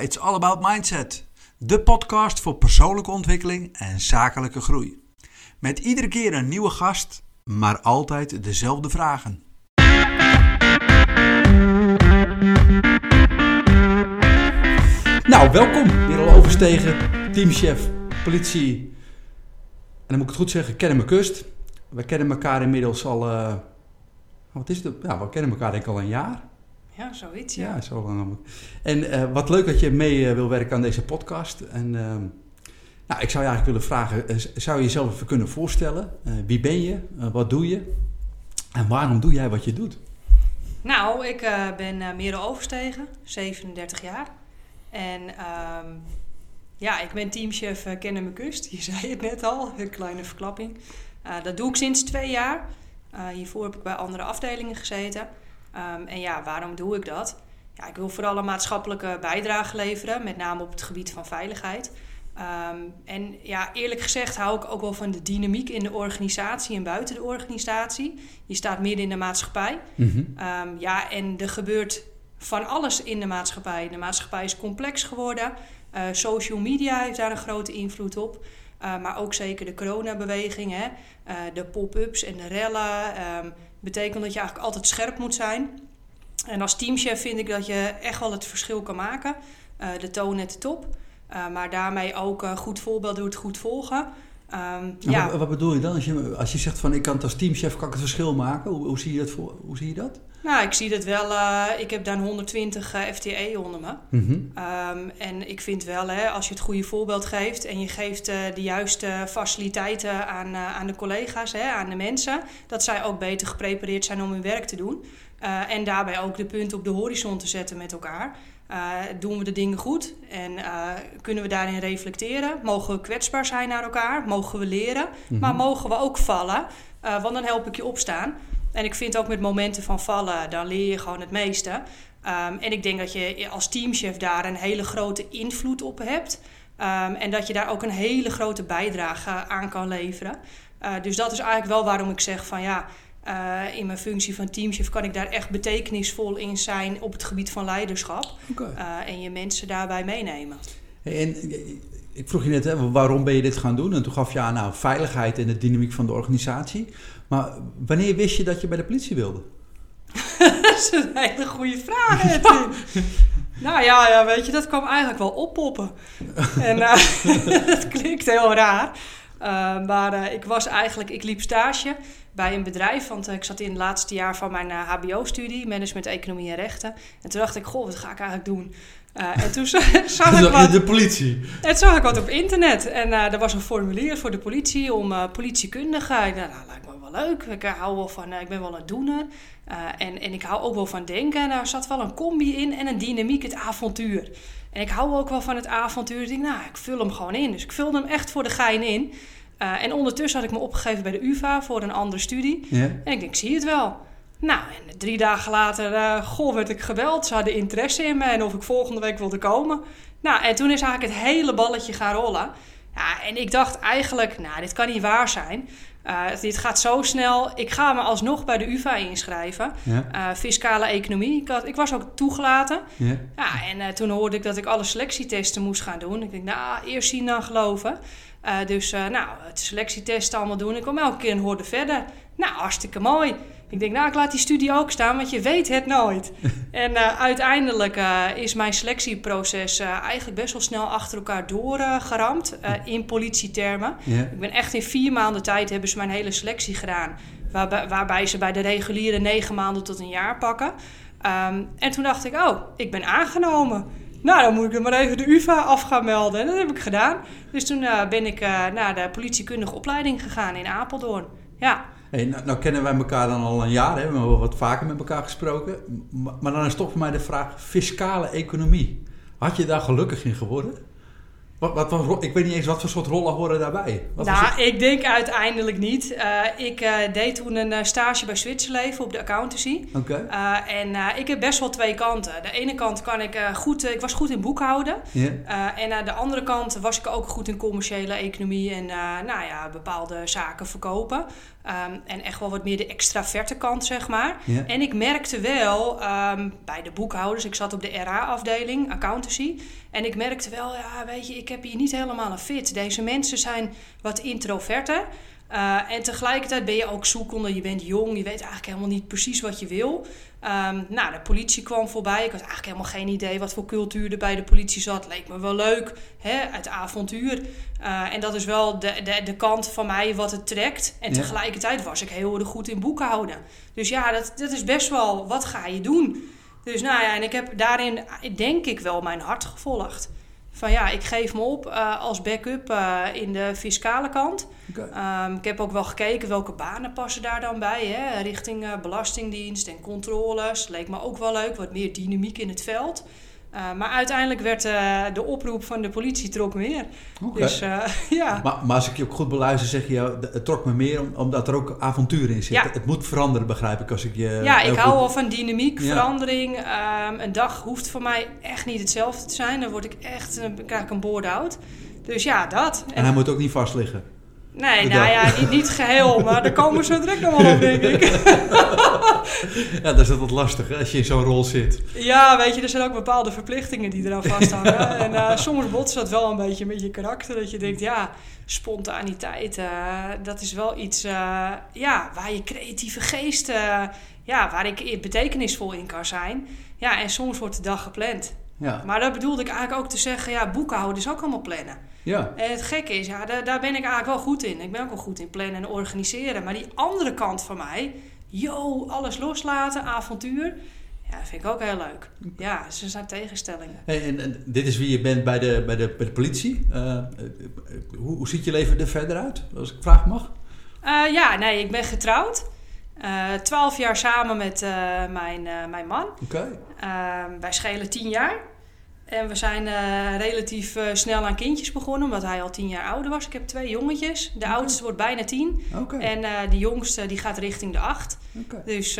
It's All About Mindset, de podcast voor persoonlijke ontwikkeling en zakelijke groei. Met iedere keer een nieuwe gast, maar altijd dezelfde vragen. Nou, welkom. Merel Overstegen, teamchef, politie. En dan moet ik het goed zeggen, kennen me kust. We kennen elkaar inmiddels al, eh, wat is het? Ja, we kennen elkaar denk ik al een jaar. Ja, zoiets, ja. Ja, zo lang. En eh, wat leuk dat je mee eh, wil werken aan deze podcast. En ehm, nou, ik zou je eigenlijk willen vragen, eh, zou je jezelf even kunnen voorstellen? Wie ben je? Wat doe je? En waarom doe jij wat je doet? Nou, ik ben uh, Merel Overstegen, 37 jaar. En ehm, ja, ik ben teamchef uh, Kennen Me Kust. Je zei het net al, een kleine verklapping. Dat doe ik sinds twee jaar. Hiervoor heb ik bij andere afdelingen gezeten. Ehm, en ja, waarom doe ik dat? Ja, ik wil vooral een maatschappelijke bijdrage leveren, met name op het gebied van veiligheid. Ehm, en ja, eerlijk gezegd hou ik ook wel van de dynamiek in de organisatie en buiten de organisatie. Je staat midden in de maatschappij. Ehm, ja, en er gebeurt van alles in de maatschappij. De maatschappij is complex geworden. Eh, social media heeft daar een grote invloed op. Uh, maar ook zeker de coronabeweging, hè? Uh, de pop-ups en de rellen. Um, betekent dat je eigenlijk altijd scherp moet zijn. En als teamchef vind ik dat je echt wel het verschil kan maken. Uh, de toon net de top. maar daarmee ook goed voorbeeld doet, goed volgen. Um, ja. Wat, wat, bedoel je dan? Als je, als je zegt van ik kan het als teamchef kan ik het verschil maken. Hoe, hoe zie, je dat voor, hoe zie je dat? Nou, ik zie dat wel. Uh, ik heb dan 120 uh, FTE onder me. Mm -hmm. um, en ik vind wel, hè, als je het goede voorbeeld geeft en je geeft uh, de juiste faciliteiten aan, uh, aan de collega's, hè, aan de mensen, dat zij ook beter geprepareerd zijn om hun werk te doen. en daarbij ook de punten op de horizon te zetten met elkaar. Doen we de dingen goed en kunnen we daarin reflecteren? Mogen we kwetsbaar zijn naar elkaar? Mogen we leren? Mm -hmm. Maar mogen we ook vallen? want dan help ik je opstaan. En ik vind ook met momenten van vallen, dan leer je gewoon het meeste. Um, en ik denk dat je als teamchef daar een hele grote invloed op hebt. Um, en dat je daar ook een hele grote bijdrage aan kan leveren. Dus dat is eigenlijk wel waarom ik zeg van ja, uh, in mijn functie van teamchef kan ik daar echt betekenisvol in zijn op het gebied van leiderschap. Okay. Uh, en je mensen daarbij meenemen. Hey, en ik vroeg je net, hè, waarom ben je dit gaan doen? En toen gaf je aan nou, veiligheid en de dynamiek van de organisatie. Maar wanneer wist je dat je bij de politie wilde? dat is een hele goede vraag, ja. Nou ja, ja, weet je, dat kwam eigenlijk wel oppoppen. en uh, dat klinkt heel raar. Maar ik was eigenlijk, ik liep stage bij een bedrijf, want ik zat in het laatste jaar van mijn HBO-studie, management, economie en rechten. En toen dacht ik, goh, wat ga ik eigenlijk doen? Uh, en toen zag ik wat... De politie? En zag ik wat op internet. En uh, er was een formulier voor de politie om uh, politiekundige. Ik dacht, nou, lijkt me wel leuk. Ik hou wel van, ik ben wel een doener. en, en ik hou ook wel van denken. En daar zat wel een combi in en een dynamiek, het avontuur. En ik hou ook wel van het avontuur. Dus ik dacht, nou, ik vul hem gewoon in. Dus ik vulde hem echt voor de gein in. En ondertussen had ik me opgegeven bij de UvA voor een andere studie. Yeah. En ik denk, zie je het wel. Nou, en drie dagen later, uh, goh, werd ik gebeld. Ze hadden interesse in me en of ik volgende week wilde komen. Nou, en toen is eigenlijk het hele balletje gaan rollen. Ja, en ik dacht eigenlijk, nou, dit kan niet waar zijn. Uh, dit gaat zo snel. Ik ga me alsnog bij de UvA inschrijven. Ja. Uh, fiscale economie. Ik, had, ik, was ook toegelaten. Ja. ja en toen hoorde ik dat ik alle selectietesten moest gaan doen. Ik denk, nou, eerst zien dan geloven. Dus, nou, het selectietesten allemaal doen. Ik kwam elke keer een hoorde verder. Nou, hartstikke mooi. Ik denk, nou, ik laat die studie ook staan, want je weet het nooit. en uh, uiteindelijk is mijn selectieproces eigenlijk best wel snel achter elkaar doorgeramd in politietermen. Yeah. Ik ben echt in vier maanden tijd hebben ze mijn hele selectie gedaan. Waarbij, waarbij ze bij de reguliere negen maanden tot een jaar pakken. Um, en toen dacht ik, oh, ik ben aangenomen. Nou, dan moet ik er maar even de UvA af gaan melden. En dat heb ik gedaan. Dus toen ben ik naar de politiekundige opleiding gegaan in Apeldoorn. Ja. Hey, nou, nou, kennen wij elkaar dan al een jaar, hè? we hebben wat vaker met elkaar gesproken. Maar, maar dan is toch voor mij de vraag: fiscale economie. Had je daar gelukkig in geworden? Wat, wat, wat, ik weet niet eens wat voor soort rollen horen daarbij. Wat nou, soort... ik denk uiteindelijk niet. Uh, ik uh, deed toen een uh, stage bij Zwitserleven op de accountancy. Okay. en ik heb best wel twee kanten. De ene kant kan ik goed, ik was goed in boekhouden. Yeah. en aan de andere kant was ik ook goed in commerciële economie en nou ja, bepaalde zaken verkopen. Ehm, en echt wel wat meer de extraverte kant, zeg maar. Ja. En ik merkte wel ehm, bij de boekhouders, ik zat op de RA-afdeling, accountancy. En ik merkte wel, ja, weet je, ik heb hier niet helemaal een fit. Deze mensen zijn wat introverter. Uh, en tegelijkertijd ben je ook zoekende, je bent jong, je weet eigenlijk helemaal niet precies wat je wil. Um, nou, de politie kwam voorbij. Ik had eigenlijk helemaal geen idee wat voor cultuur er bij de politie zat. Leek me wel leuk, hè, het avontuur. Uh, en dat is wel de, de, de kant van mij wat het trekt. En Ja. tegelijkertijd was ik heel erg goed in boekhouden. Dus ja, dat, dat is best wel, wat ga je doen? Dus nou ja, en ik heb daarin denk ik wel mijn hart gevolgd. Van ja, ik geef me op uh, als backup uh, in de fiscale kant. Um, ik heb ook wel gekeken welke banen passen daar dan bij. Hè? Richting uh, belastingdienst en controles. Leek me ook wel leuk, wat meer dynamiek in het veld. Uh, maar uiteindelijk werd uh, de oproep van de politie trok meer. Dus uh, ja. Maar, maar als ik je ook goed beluister, zeg je, ja, het trok me meer om- omdat er ook avontuur in zit. Ja. Het moet veranderen, begrijp ik, als ik je... Ja, ik hou goed- wel van dynamiek, Ja. verandering. Um, een dag hoeft voor mij echt niet hetzelfde te zijn. Dan word ik echt, dan krijg ik een board-out. Dus ja, dat. En hij moet ook niet vast liggen. Nee, nou ja, niet, niet geheel, maar daar komen zo direct nog wel op, denk ik. Ja, dat is altijd lastig als je in zo'n rol zit. Ja, weet je, er zijn ook bepaalde verplichtingen die eraan vasthangen. en eh, soms botst dat wel een beetje met je karakter. Dat je denkt, ja, spontaniteit, eh, dat is wel iets eh, ja, waar je creatieve geest, ja, waar ik betekenisvol in kan zijn. Ja, en soms wordt de dag gepland. Ja. Maar dat bedoelde ik eigenlijk ook te zeggen, ja, boekhouden is ook allemaal plannen. Ja. En het gekke is, ja, daar, daar ben ik eigenlijk wel goed in. Ik ben ook wel goed in plannen en organiseren. Maar die andere kant van mij, yo, alles loslaten, avontuur. Ja, dat vind ik ook heel leuk. Ja, ze zijn tegenstellingen. Hey, en, en dit is wie je bent bij de, bij de, bij de politie. Eh, eh, hoe, hoe ziet je leven er verder uit, als ik vragen mag? Eh, ja, nee, ik ben getrouwd. Eh, Twaalf jaar samen met eh, mijn, eh, mijn man. Oké. Eh, wij schelen tien jaar. En we zijn relatief snel aan kindjes begonnen, omdat hij al tien jaar ouder was. Ik heb twee jongetjes. De oudste wordt bijna tien. Oké. En de jongste die gaat richting de acht. Oké. Dus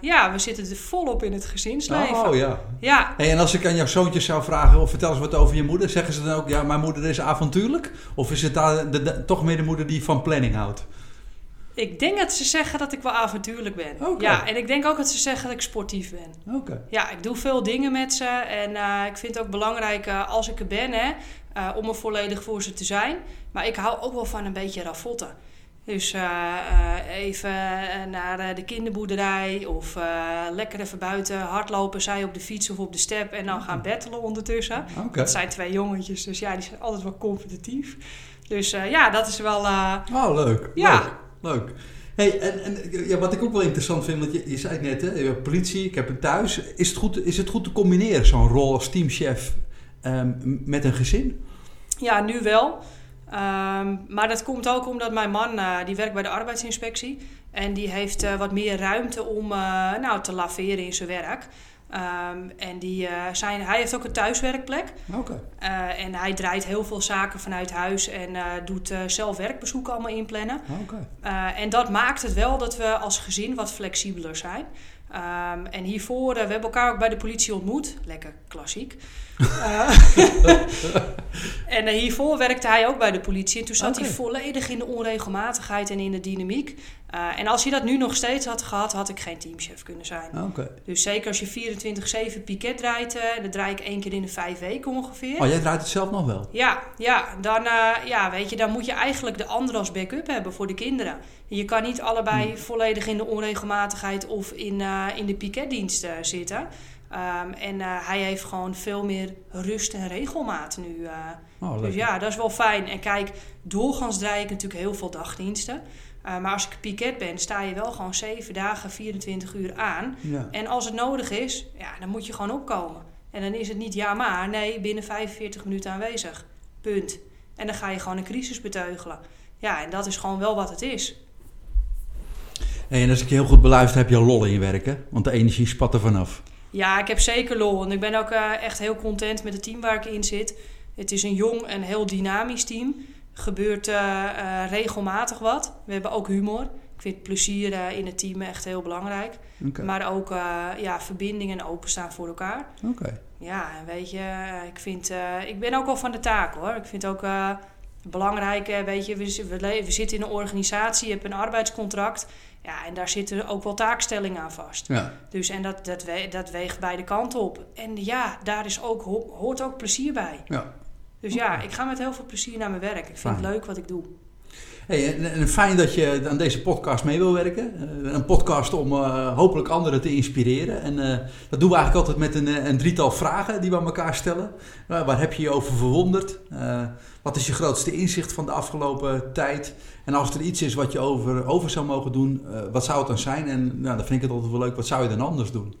ja, we zitten er volop in het gezinsleven. Oh ja. Ja, Hey, en als ik aan jouw zoontjes zou vragen, of vertel eens wat over je moeder, zeggen ze dan ook, ja, mijn moeder is avontuurlijk? Of is het daar de, de- toch meer de moeder die van planning houdt? Ik denk dat ze zeggen dat ik wel avontuurlijk ben. Ja, en ik denk ook dat ze zeggen dat ik sportief ben. Ja, ik doe veel dingen met ze. En eh, ik vind het ook belangrijk eh, als ik er ben, hè, eh, om er volledig voor ze te zijn. Maar ik hou ook wel van een beetje ravotten. Dus even naar de kinderboerderij of lekker even buiten hardlopen, zij op de fiets of op de step en dan gaan battelen ondertussen. Dat zijn twee jongetjes, dus ja, die zijn altijd wel competitief. Dus ja, dat is wel... Oh, leuk. Ja. Leuk. Leuk. Hey, en, en ja, wat ik ook wel interessant vind, want je, je zei het net, hè, politie, ik heb een thuis. Is het goed, is het goed te combineren, zo'n rol als teamchef, ehm, met een gezin? Ja, nu wel. Ehm, maar dat komt ook omdat mijn man, eh, die werkt bij de arbeidsinspectie. En die heeft eh, wat meer ruimte om eh, nou, te laveren in zijn werk. Ehm, en die, eh, zijn, hij heeft ook een thuiswerkplek. Oké. Eh, en hij draait heel veel zaken vanuit huis en eh, doet zelf werkbezoeken allemaal inplannen. Oké. Eh, en dat maakt het wel dat we als gezin wat flexibeler zijn. Ehm, en hiervoor, we hebben elkaar ook bij de politie ontmoet. Lekker klassiek. En hiervoor werkte hij ook bij de politie. En toen zat hij volledig in de onregelmatigheid en in de dynamiek. Eh, en als hij dat nu nog steeds had gehad, had ik geen teamchef kunnen zijn. Oké. Dus zeker als je 24-7 piket draait, dat draai ik één keer in de vijf weken ongeveer. Oh, jij draait het zelf nog wel? Ja, ja, dan, eh, ja, weet je, dan moet je eigenlijk de ander als backup hebben voor de kinderen. Je kan niet allebei volledig in de onregelmatigheid of in, eh, in de piketdienst eh, zitten. Ehm, en hij heeft gewoon veel meer rust en regelmaat nu. Oh, dus ja, dat is wel fijn. En kijk, doorgaans draai ik natuurlijk heel veel dagdiensten. Eh, maar als ik piket ben, sta je wel gewoon 7 dagen, 24 uur aan. Ja. En als het nodig is, ja, dan moet je gewoon opkomen. En dan is het niet ja maar, nee, binnen 45 minuten aanwezig. Punt. En dan ga je gewoon een crisis beteugelen. Ja, en dat is gewoon wel wat het is. Hey, en als ik je heel goed beluister, heb je lol in je werk, hè? Want de energie spat er vanaf. Ja, ik heb zeker lol. En ik ben ook eh, echt heel content met het team waar ik in zit. Het is een jong en heel dynamisch team. Gebeurt eh, eh, regelmatig wat. We hebben ook humor. Ik vind plezier eh, in het team echt heel belangrijk. Maar ook ja, verbinding en openstaan voor elkaar. Oké. Ja, en weet je, ik, vind, ik ben ook wel van de taak hoor. Ik vind ook, Belangrijk, weet je, we, we, we zitten in een organisatie, je hebt een arbeidscontract. Ja, en daar zitten ook wel taakstellingen aan vast. Ja. Dus en dat, dat, we, dat weegt beide kanten op. En ja, daar is ook, ho- hoort ook plezier bij. ja. Dus ja, ik ga met heel veel plezier naar mijn werk. Ik vind het leuk wat ik doe. Hey, en, en fijn dat je aan deze podcast mee wil werken. Eh, een podcast om eh, hopelijk anderen te inspireren. En eh, dat doen we eigenlijk altijd met een, een drietal vragen die we aan elkaar stellen. Waar heb je je over verwonderd? Wat is je grootste inzicht van de afgelopen tijd? En als er iets is wat je over, over zou mogen doen, wat zou het dan zijn? En nou, dan vind ik het altijd wel leuk, wat zou je dan anders doen?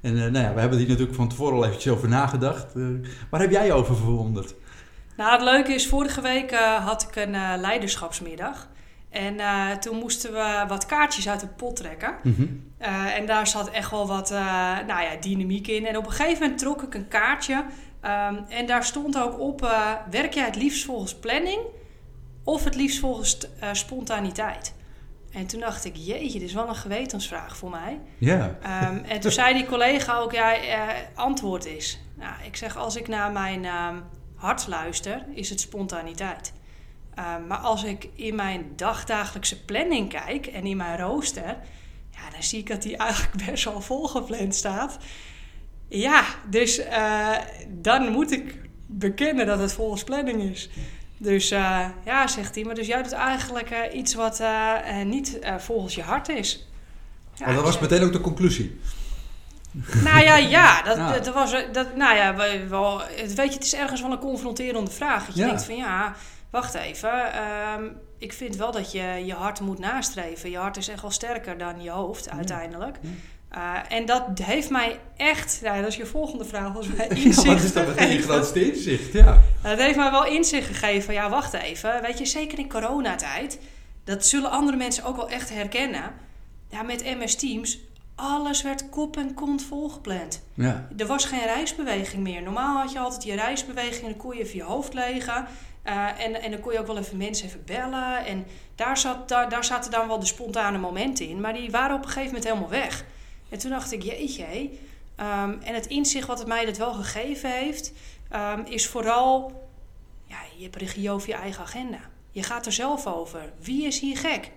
En nou ja, we hebben hier natuurlijk van tevoren al eventjes over nagedacht. Waar heb jij je over verwonderd? Nou, het leuke is, vorige week eh, had ik een eh, leiderschapsmiddag. En eh, toen moesten we wat kaartjes uit de pot trekken. Eh, en daar zat echt wel wat nou ja, dynamiek in. En op een gegeven moment trok ik een kaartje. ehm, en daar stond ook op: werk jij het liefst volgens planning of het liefst volgens spontaniteit? En toen dacht ik: jeetje, dit is wel een gewetensvraag voor mij. Ja. Ehm, en toen zei die collega ook: ja, antwoord is. Nou, ik zeg: als ik naar mijn hart luister, is het spontaniteit. Ehm, maar als ik in mijn dagdagelijkse planning kijk en in mijn rooster, ja, dan zie ik dat die eigenlijk best wel volgepland staat. Ja, dus eh, dan moet ik bekennen dat het volgens planning is. Dus eh, ja, zegt hij, maar dus jij doet eigenlijk eh, iets wat niet volgens je hart is. Ja, Maar dat was zeg- meteen ook de conclusie. Nou ja, ja, dat, Ja. dat was, dat, nou ja, we- wel, het, weet je, het is ergens wel een confronterende vraag. Dat je Ja. denkt van ja, wacht even, ehm, ik vind wel dat je je hart moet nastreven. Je hart is echt wel sterker dan je hoofd uiteindelijk. Ja. Eh, en dat heeft mij echt, nou, dat is je volgende vraag, volgens mij Ja, inzicht wat is dat grootste inzicht? Ja. Het heeft mij wel inzicht gegeven ja, wacht even. Weet je, zeker in coronatijd, dat zullen andere mensen ook wel echt herkennen. Ja, met MS Teams, alles werd kop en kont volgepland. Ja. Er was geen reisbeweging meer. Normaal had je altijd je reisbeweging en dan kon je even je hoofd legen. Eh, en, en dan kon je ook wel even mensen even bellen. En daar, zat, daar, daar zaten dan wel de spontane momenten in. Maar die waren op een gegeven moment helemaal weg. En toen dacht ik, jeetje. Ehm, en het inzicht wat het mij dat wel gegeven heeft, ehm, is vooral... Ja, je hebt regie over je eigen agenda. Je gaat er zelf over. Wie is hier gek?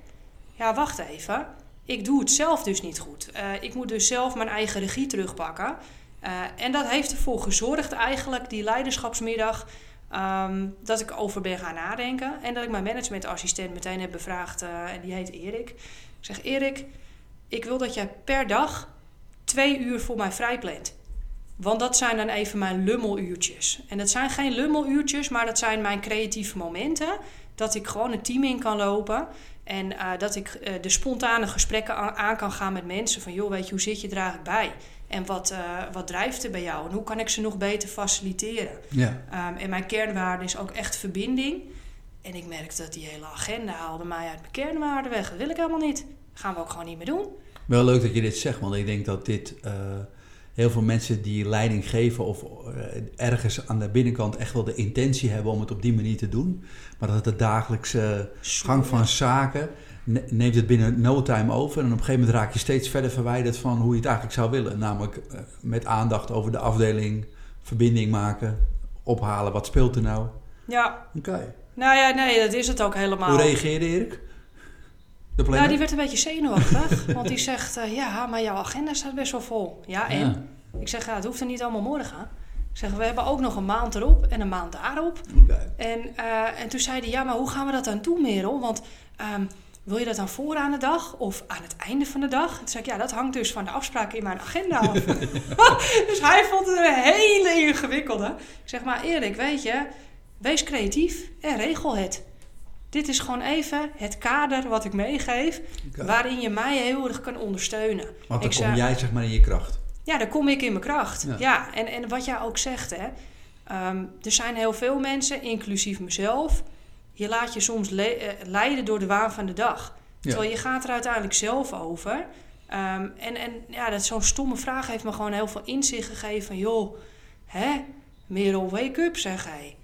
Ja, wacht even. Ik doe het zelf dus niet goed. Eh, ik moet dus zelf mijn eigen regie terugpakken. Eh, en dat heeft ervoor gezorgd eigenlijk, die leiderschapsmiddag, ehm, dat ik over ben gaan nadenken. En dat ik mijn managementassistent meteen heb bevraagd, eh, en die heet Erik. Ik zeg, Erik, ik wil dat jij per dag twee uur voor mij vrijplant. Want dat zijn dan even mijn lummeluurtjes. En dat zijn geen lummeluurtjes, maar dat zijn mijn creatieve momenten. Dat ik gewoon een team in kan lopen. En eh, dat ik eh, de spontane gesprekken aan, aan kan gaan met mensen. Van joh, weet je, hoe zit je er eigenlijk bij? En wat, eh, wat drijft er bij jou? En hoe kan ik ze nog beter faciliteren? Ja. Ehm, en mijn kernwaarde is ook echt verbinding. En ik merkte dat die hele agenda haalde mij uit mijn kernwaarden weg. Dat wil ik helemaal niet. Dat gaan we ook gewoon niet meer doen. Wel leuk dat je dit zegt, want ik denk dat dit heel veel mensen die leiding geven of eh, ergens aan de binnenkant echt wel de intentie hebben om het op die manier te doen, maar dat de dagelijkse gang van zaken ne- neemt het binnen no time over en op een gegeven moment raak je steeds verder verwijderd van hoe je het eigenlijk zou willen, namelijk eh, met aandacht over de afdeling, verbinding maken, ophalen, wat speelt er nou? Ja, Oké. nou ja, nee, dat is het ook helemaal. Hoe reageerde Erik? De Nou, die werd een beetje zenuwachtig. want die zegt, eh, ja, maar jouw agenda staat best wel vol. Ja, en? Ja. Ik zeg, ja, het hoeft er niet allemaal morgen. Ik zeg, we hebben ook nog een maand erop en een maand daarop. Oké. En, eh, en toen zei hij, ja, maar hoe gaan we dat dan doen, Merel? Want ehm, wil je dat dan voor aan de dag of aan het einde van de dag? Toen zei ik, ja, dat hangt dus van de afspraken in mijn agenda af. dus hij vond het een hele ingewikkelde. Ik zeg, maar Erik, weet je, wees creatief en regel het. Dit is gewoon even het kader wat ik meegeef, waarin je mij heel erg kan ondersteunen. Want dan Ik kom zei- jij zeg maar in je kracht. Ja, dan kom ik in mijn kracht. Ja. Ja, en, en wat jij ook zegt, hè. ehm, er zijn heel veel mensen, inclusief mezelf. Je laat je soms le- eh, leiden door de waan van de dag. Ja. Terwijl je gaat er uiteindelijk zelf over. Ehm, en, en ja, dat zo'n stomme vraag heeft me gewoon heel veel inzicht gegeven van... joh, hè, Merel, wake up, zeg hij.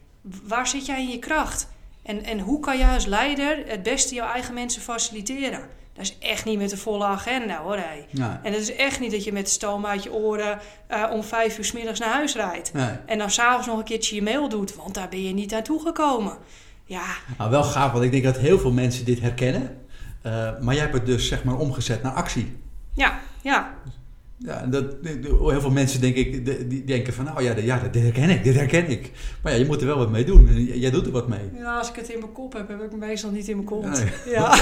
Waar zit jij in je kracht? En, en hoe kan jij als leider het beste jouw eigen mensen faciliteren? Dat is echt niet met de volle agenda, hoor. Ja. En het is echt niet dat je met stoom uit je oren eh, om vijf uur 's middags naar huis rijdt. Nee. En dan s'avonds nog een keertje je mail doet, want daar ben je niet naartoe gekomen. Ja. Nou, wel gaaf, want ik denk dat heel veel mensen dit herkennen. Uh, maar jij hebt het dus zeg maar omgezet naar actie. Ja, ja. Ja, dat, heel veel mensen denk ik, die denken van, nou ja, ja, dit herken ik, dit herken ik. Maar ja, je moet er wel wat mee doen. En jij doet er wat mee. Ja, als ik het in mijn kop heb, heb ik het meestal niet in mijn kont. Ja.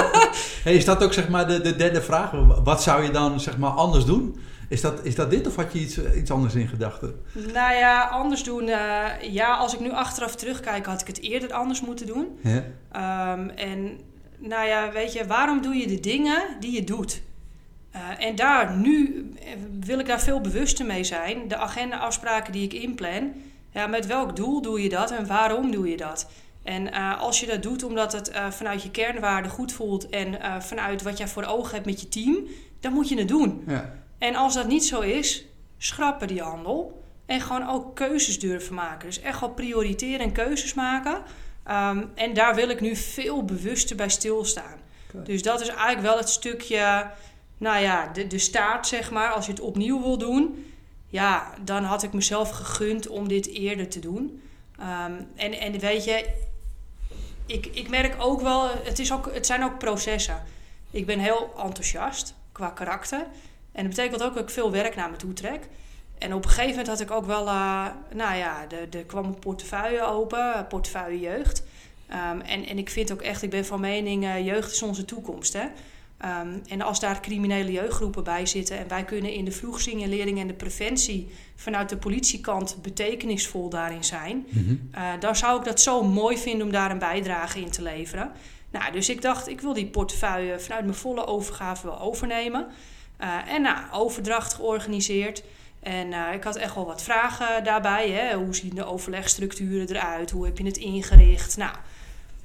hey, is dat ook zeg maar de, de derde vraag? Wat zou je dan zeg maar anders doen? Is dat, is dat dit of had je iets, iets anders in gedachten? Nou ja, anders doen. Uh, ja, als ik nu achteraf terugkijk, had ik het eerder anders moeten doen. Ja. Um, en nou ja, weet je, waarom doe je de dingen die je doet? Uh, en daar nu wil ik daar veel bewuster mee zijn. De agenda-afspraken die ik inplan. Ja, met welk doel doe je dat en waarom doe je dat? En uh, als je dat doet omdat het uh, vanuit je kernwaarden goed voelt en vanuit wat jij voor ogen hebt met je team, dan moet je het doen. Ja. En als dat niet zo is, schrappen die handel. En gewoon ook keuzes durven maken. Dus echt wel prioriteren en keuzes maken. Um, en daar wil ik nu veel bewuster bij stilstaan. Okay. Dus dat is eigenlijk wel het stukje, nou ja, de, de staart zeg maar. Als je het opnieuw wil doen, ja, dan had ik mezelf gegund om dit eerder te doen. Um, en, en weet je, ik, ik merk ook wel, het, is ook, het zijn ook processen. Ik ben heel enthousiast qua karakter. En dat betekent ook dat ik veel werk naar me toe trek. En op een gegeven moment had ik ook wel, uh, nou ja, er kwam een portefeuille open, portefeuille jeugd. Um, en, en ik vind ook echt, ik ben van mening, uh, jeugd is onze toekomst. Hè? Um, en als daar criminele jeugdgroepen bij zitten en wij kunnen in de vroegsignalering en de preventie vanuit de politiekant betekenisvol daarin zijn, mm -hmm. uh, dan zou ik dat zo mooi vinden om daar een bijdrage in te leveren. Nou, dus ik dacht, ik wil die portefeuille vanuit mijn volle overgave wel overnemen. Uh, en nou, overdracht georganiseerd. En uh, ik had echt wel wat vragen daarbij. Hè? Hoe zien de overlegstructuren eruit? Hoe heb je het ingericht? Nou,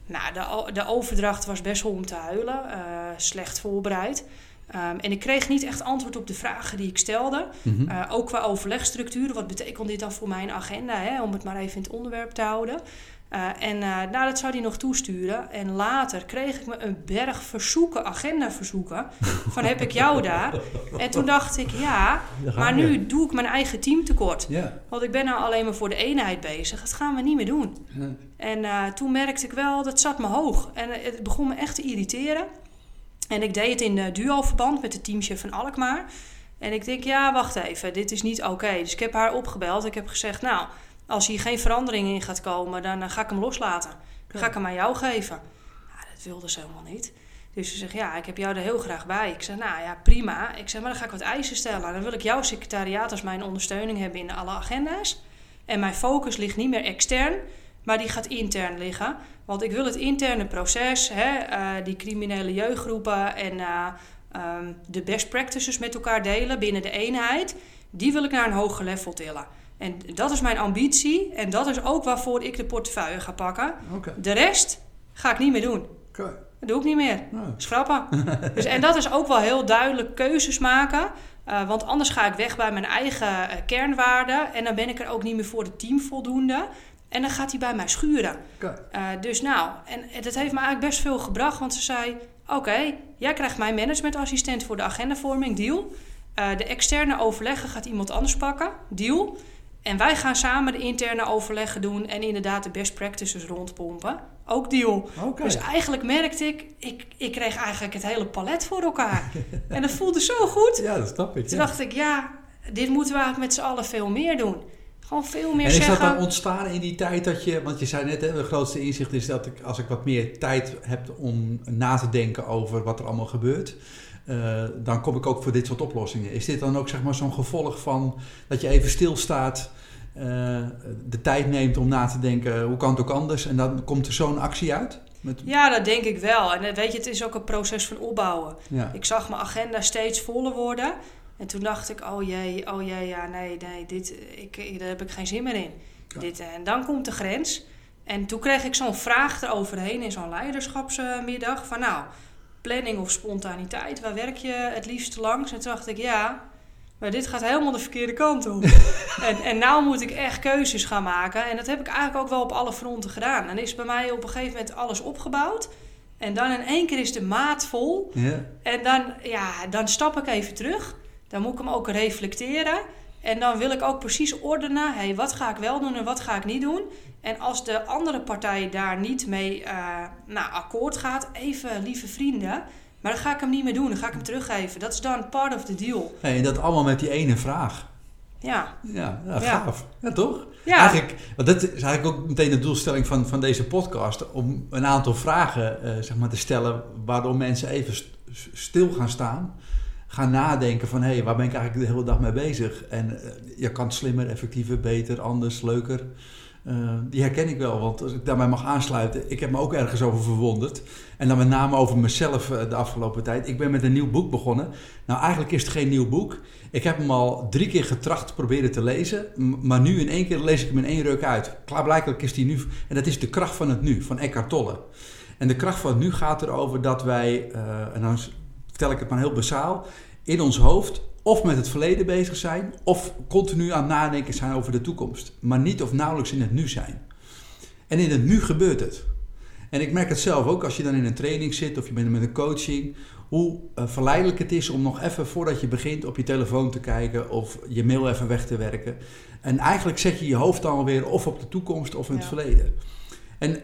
nou de, de overdracht was best wel om te huilen. Uh, slecht voorbereid. Um, en ik kreeg niet echt antwoord op de vragen die ik stelde. Mm -hmm. uh, ook qua overlegstructuren. Wat betekent dit dan voor mijn agenda? Hè? Om het maar even in het onderwerp te houden. Uh, en uh, nou, dat zou hij nog toesturen. En later kreeg ik me een berg verzoeken, agendaverzoeken. van heb ik jou daar? En toen dacht ik, ja, maar nu doe ik mijn eigen team tekort. Ja. Want ik ben nou alleen maar voor de eenheid bezig. Dat gaan we niet meer doen. Ja. En uh, toen merkte ik wel, dat zat me hoog. En het begon me echt te irriteren. En ik deed het in duo-verband met de teamchef van Alkmaar. En ik denk, ja, wacht even, dit is niet oké. Okay. Dus ik heb haar opgebeld. Ik heb gezegd, nou als hier geen verandering in gaat komen, dan ga ik hem loslaten. Dan ga ik hem aan jou geven. Nou, dat wilde ze helemaal niet. Dus ze zegt, ja, ik heb jou er heel graag bij. Ik zeg, nou ja, prima. Ik zeg, maar dan ga ik wat eisen stellen. Dan wil ik jouw secretariaat als mijn ondersteuning hebben in alle agenda's. En mijn focus ligt niet meer extern, maar die gaat intern liggen. Want ik wil het interne proces, hè, uh, die criminele jeugdgroepen en uh, um, de best practices met elkaar delen binnen de eenheid. Die wil ik naar een hoger level tillen. En dat is mijn ambitie. En dat is ook waarvoor ik de portefeuille ga pakken. Okay. De rest ga ik niet meer doen. Okay. Dat doe ik niet meer. Nou. Schrappen. dus, en dat is ook wel heel duidelijk keuzes maken. Uh, want anders ga ik weg bij mijn eigen uh, kernwaarden. En dan ben ik er ook niet meer voor het team voldoende. En dan gaat hij bij mij schuren. Okay. Uh, dus nou, en dat heeft me eigenlijk best veel gebracht. Want ze zei, oké, okay, jij krijgt mijn managementassistent voor de agendavorming, deal. de externe overleggen gaat iemand anders pakken, deal. En wij gaan samen de interne overleggen doen en inderdaad de best practices rondpompen. Ook deal. Okay. Dus eigenlijk merkte ik, ik, ik kreeg eigenlijk het hele palet voor elkaar. en dat voelde zo goed. Ja, dat snap ik. Toen ja. dacht ik, ja, dit moeten we eigenlijk met z'n allen veel meer doen. Gewoon veel meer en is zeggen. dat dan ontstaan in die tijd dat je... Want je zei net, hè, de grootste inzicht is dat ik, als ik wat meer tijd heb om na te denken over wat er allemaal gebeurt... Uh, dan kom ik ook voor dit soort oplossingen. Is dit dan ook zeg maar, zo'n gevolg van dat je even stilstaat, uh, de tijd neemt om na te denken hoe kan het ook anders en dan komt er zo'n actie uit? Met... Ja, dat denk ik wel. En weet je, het is ook een proces van opbouwen. Ja. Ik zag mijn agenda steeds voller worden. En toen dacht ik, oh jee, oh jee, ja, nee, nee, dit, ik, daar heb ik geen zin meer in. Ja. Dit, en dan komt de grens. En toen kreeg ik zo'n vraag eroverheen in zo'n leiderschapsmiddag. Van nou, planning of spontaniteit, waar werk je het liefst langs? En toen dacht ik, ja, maar dit gaat helemaal de verkeerde kant op. en, en nou moet ik echt keuzes gaan maken. En dat heb ik eigenlijk ook wel op alle fronten gedaan. En is bij mij op een gegeven moment alles opgebouwd. En dan in één keer is de maat vol. Ja. En dan, ja, dan stap ik even terug. Dan moet ik hem ook reflecteren. En dan wil ik ook precies ordenen, hey, wat ga ik wel doen en wat ga ik niet doen. En als de andere partij daar niet mee uh, nou, akkoord gaat, even lieve vrienden, maar dan ga ik hem niet meer doen, dan ga ik hem teruggeven. Dat is dan part of the deal. Hey, en dat allemaal met die ene vraag. Ja. Ja, ja gaaf. Ja, toch? Ja. Eigenlijk, want dat is eigenlijk ook meteen de doelstelling van, van deze podcast. Om een aantal vragen uh, zeg maar, te stellen waardoor mensen even stil gaan staan. Gaan nadenken van, hé, hey, waar ben ik eigenlijk de hele dag mee bezig? En uh, je kan slimmer, effectiever, beter, anders, leuker. Uh, die herken ik wel, want als ik daarbij mag aansluiten, ik heb me ook ergens over verwonderd. En dan met name over mezelf de afgelopen tijd. Ik ben met een nieuw boek begonnen. Nou, eigenlijk is het geen nieuw boek. Ik heb hem al drie keer getracht proberen te lezen, maar nu in één keer lees ik hem in één ruk uit. Klaarblijkelijk is die nu, en dat is de kracht van het nu, van Eckhart Tolle. En de kracht van het nu gaat erover dat wij, uh, en dan vertel ik het maar heel basaal, in ons hoofd of met het verleden bezig zijn, of continu aan het nadenken zijn over de toekomst. Maar niet of nauwelijks in het nu zijn. En in het nu gebeurt het. En ik merk het zelf ook als je dan in een training zit of je bent met een coaching hoe uh, verleidelijk het is om nog even voordat je begint op je telefoon te kijken of je mail even weg te werken. En eigenlijk zet je je hoofd dan weer of op de toekomst of in het verleden. En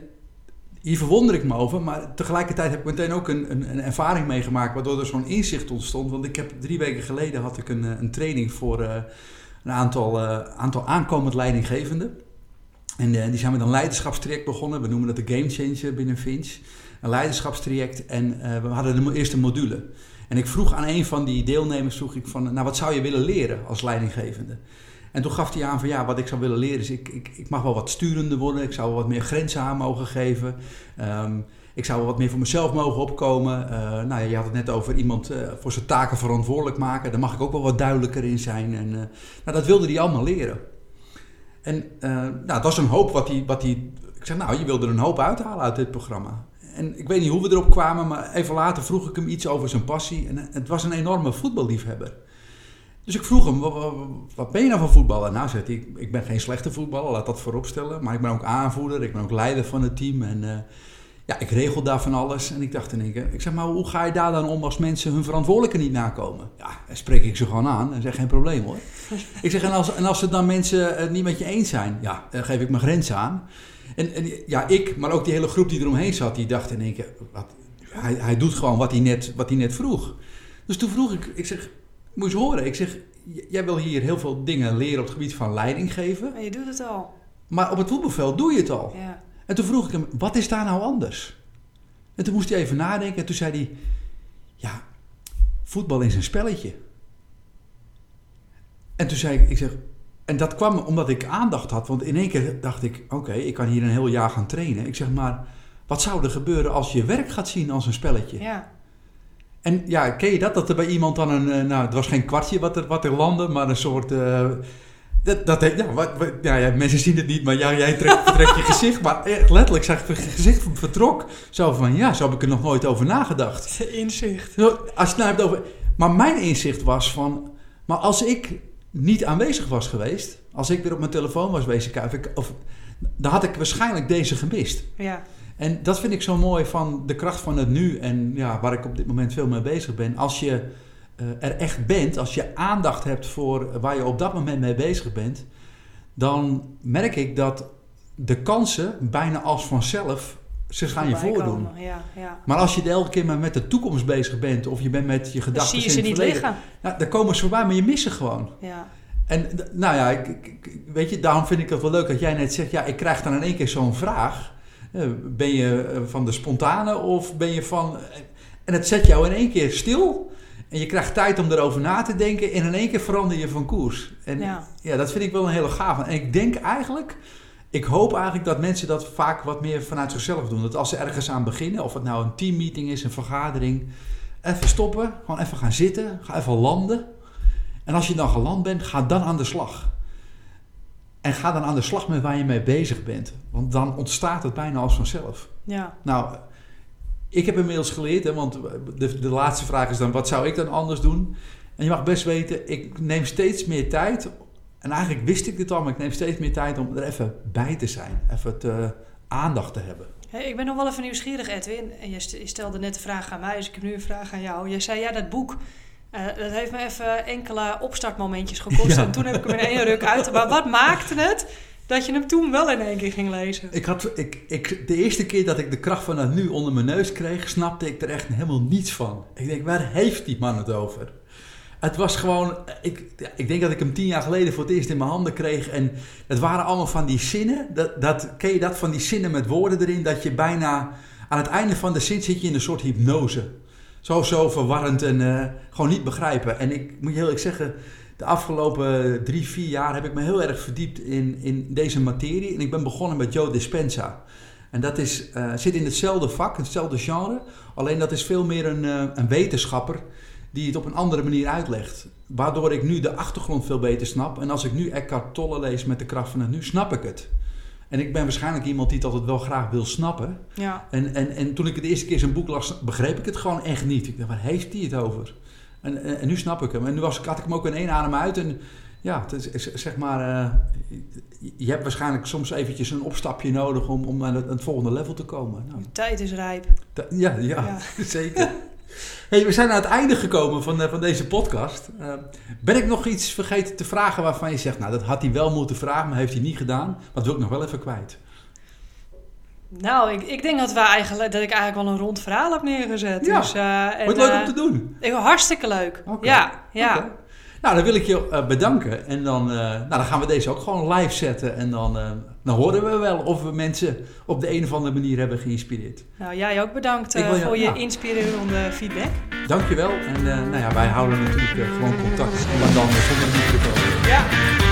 hier verwonder ik me over, maar tegelijkertijd heb ik meteen ook een, een, een ervaring meegemaakt waardoor er zo'n inzicht ontstond. Want ik heb drie weken geleden had ik een, een training voor uh, een aantal, uh, aantal aankomend leidinggevenden. En die zijn met een leiderschapstraject begonnen. We noemen dat de Game Changer binnen Finch een leiderschapstraject en we hadden de eerste module. En ik vroeg aan een van die deelnemers, vroeg ik van, nou wat zou je willen leren als leidinggevende? En toen gaf hij aan van ja, wat ik zou willen leren is, ik, ik, ik mag wel wat sturender worden, ik zou wat meer grenzen aan mogen geven. Um, ik zou wat meer voor mezelf mogen opkomen. Uh, nou je had het net over iemand uh, voor zijn taken verantwoordelijk maken. Daar mag ik ook wel wat duidelijker in zijn. En, uh, nou, dat wilde hij allemaal leren. En nou, dat was een hoop wat hij, wat hij... Ik zei, nou, je wilde er een hoop uithalen uit dit programma en ik weet niet hoe we erop kwamen, maar even later vroeg ik hem iets over zijn passie. En het was een enorme voetballiefhebber. Dus ik vroeg hem, wat ben je nou van voetballer? Nou, ik ben geen slechte voetballer, laat dat vooropstellen. Maar ik ben ook aanvoerder, ik ben ook leider van het team. En uh, ja, ik regel daar van alles. En ik dacht in één keer, ik zeg maar, hoe ga je daar dan om als mensen hun verantwoordelijke niet nakomen? Ja, dan spreek ik ze gewoon aan en zeg, geen probleem hoor. ik zeg, en als, en als ze dan mensen het niet met je eens zijn, ja, dan geef ik mijn grenzen aan. En, en, ja, ik, maar ook die hele groep die eromheen zat, die dacht in één keer, wat, hij, hij doet gewoon wat hij, net, wat hij net vroeg. Dus toen vroeg ik, ik zeg, moet je horen. Ik zeg, jij wil hier heel veel dingen leren op het gebied van leiding geven. Maar je doet het al. Maar op het voetbalveld doe je het al. Ja. En toen vroeg ik hem, wat is daar nou anders? En toen moest hij even nadenken en toen zei hij, ja, voetbal is een spelletje. En toen zei ik, ik zeg, en dat kwam omdat ik aandacht had. Want in één keer dacht ik: oké, okay, ik kan hier een heel jaar gaan trainen. Ik zeg maar: wat zou er gebeuren als je werk gaat zien als een spelletje? Ja. En ja, ken je dat? Dat er bij iemand dan een. Nou, het was geen kwartje wat er, wat er landde, maar een soort. Uh, dat, dat, ja, wat, wat, ja, ja, mensen zien het niet, maar ja, jij trekt, je gezicht. Maar echt letterlijk zag ik gezicht vertrok. Zo van, ja, zo heb ik er nog nooit over nagedacht. Inzicht. Als je nou hebt over... Maar mijn inzicht was van... Maar als ik niet aanwezig was geweest, als ik weer op mijn telefoon was bezig kijken, of, dan had ik waarschijnlijk deze gemist. Ja. En dat vind ik zo mooi van de kracht van het nu en ja, waar ik op dit moment veel mee bezig ben. Als je uh, er echt bent, als je aandacht hebt voor waar je op dat moment mee bezig bent, dan merk ik dat de kansen bijna als vanzelf ze gaan je voordoen. Ja, ja. Maar als je elke keer maar met de toekomst bezig bent of je bent met je gedachten zie je ze in niet verleden, liggen. Nou, dan komen ze voorbij, maar je mist ze gewoon. Ja. En nou ja, ik, ik, weet je, daarom vind ik het wel leuk dat jij net zegt, ja, ik krijg dan in één keer zo'n vraag. Eh, Ben je van de spontane of ben je van... En het zet jou in één keer stil en je krijgt tijd om erover na te denken en in één keer verander je van koers. En Ja. ja, dat vind ik wel een hele gaaf. En ik denk eigenlijk, ik hoop eigenlijk dat mensen dat vaak wat meer vanuit zichzelf doen. Dat als ze ergens aan beginnen, of het nou een teammeeting is, een vergadering, even stoppen, gewoon even gaan zitten, ga even landen. En als je dan geland bent, ga dan aan de slag. En ga dan aan de slag met waar je mee bezig bent. Want dan ontstaat het bijna als vanzelf. Ja. Nou, ik heb inmiddels geleerd, hè, want de, de laatste vraag is dan: wat zou ik dan anders doen? En je mag best weten, ik neem steeds meer tijd. En eigenlijk wist ik dit al, maar ik neem steeds meer tijd om er even bij te zijn. Even te, aandacht te hebben. Hey, ik ben nog wel even nieuwsgierig, Edwin. En je st- je stelde net de vraag aan mij, dus ik heb nu een vraag aan jou. Jij zei, ja, dat boek, Uh, dat heeft me even enkele opstartmomentjes gekost. Ja. En toen heb ik hem in één ruk uit. Maar wat maakte het dat je hem toen wel in één keer ging lezen? Ik had, ik, ik, de eerste keer dat ik de kracht van het nu onder mijn neus kreeg, snapte ik er echt helemaal niets van. Ik denk, waar heeft die man het over? Het was gewoon, ik, ik denk dat ik hem tien jaar geleden voor het eerst in mijn handen kreeg. En het waren allemaal van die zinnen. Dat, dat, ken je dat van die zinnen met woorden erin? Dat je bijna aan het einde van de zin zit je in een soort hypnose. Zo, zo verwarrend en uh, gewoon niet begrijpen. En ik moet je heel eerlijk zeggen, de afgelopen drie, vier jaar heb ik me heel erg verdiept in, in deze materie. En ik ben begonnen met Joe Dispenza. En dat is, uh, zit in hetzelfde vak, hetzelfde genre. Alleen dat is veel meer een, uh, een wetenschapper die het op een andere manier uitlegt. Waardoor ik nu de achtergrond veel beter snap. En als ik nu Eckhart Tolle lees met de kracht van het nu, snap ik het. En ik ben waarschijnlijk iemand die het altijd wel graag wil snappen. Ja. En, en, en toen ik de eerste keer zijn boek las, begreep ik het gewoon echt niet. Ik dacht, waar heeft hij het over? En, en, en nu snap ik hem. En nu was, had ik hem ook in één adem uit. En ja, het is, zeg maar, uh, je hebt waarschijnlijk soms eventjes een opstapje nodig om, om naar het, het volgende level te komen. Nou, De tijd is rijp. ja, ja, ja. zeker. Hey, we zijn aan het einde gekomen van, uh, van deze podcast. Uh, ben ik nog iets vergeten te vragen waarvan je zegt, nou dat had hij wel moeten vragen, maar heeft hij niet gedaan. Wat wil ik nog wel even kwijt? Nou, ik, ik denk dat, we eigenlijk, dat ik eigenlijk wel een rond verhaal heb neergezet. Ja, dus, en, wordt leuk om te doen. Ik, hartstikke leuk. Okay. Ja, ja. Okay. Nou, dan wil ik je bedanken. En dan, nou, dan gaan we deze ook gewoon live zetten. En dan, dan horen we wel of we mensen op de een of andere manier hebben geïnspireerd. Nou, jij ook bedankt wil, voor je ja. inspirerende feedback. Dankjewel. En nou ja, wij houden natuurlijk gewoon contact. Maar dan zonder microfoon. Ja.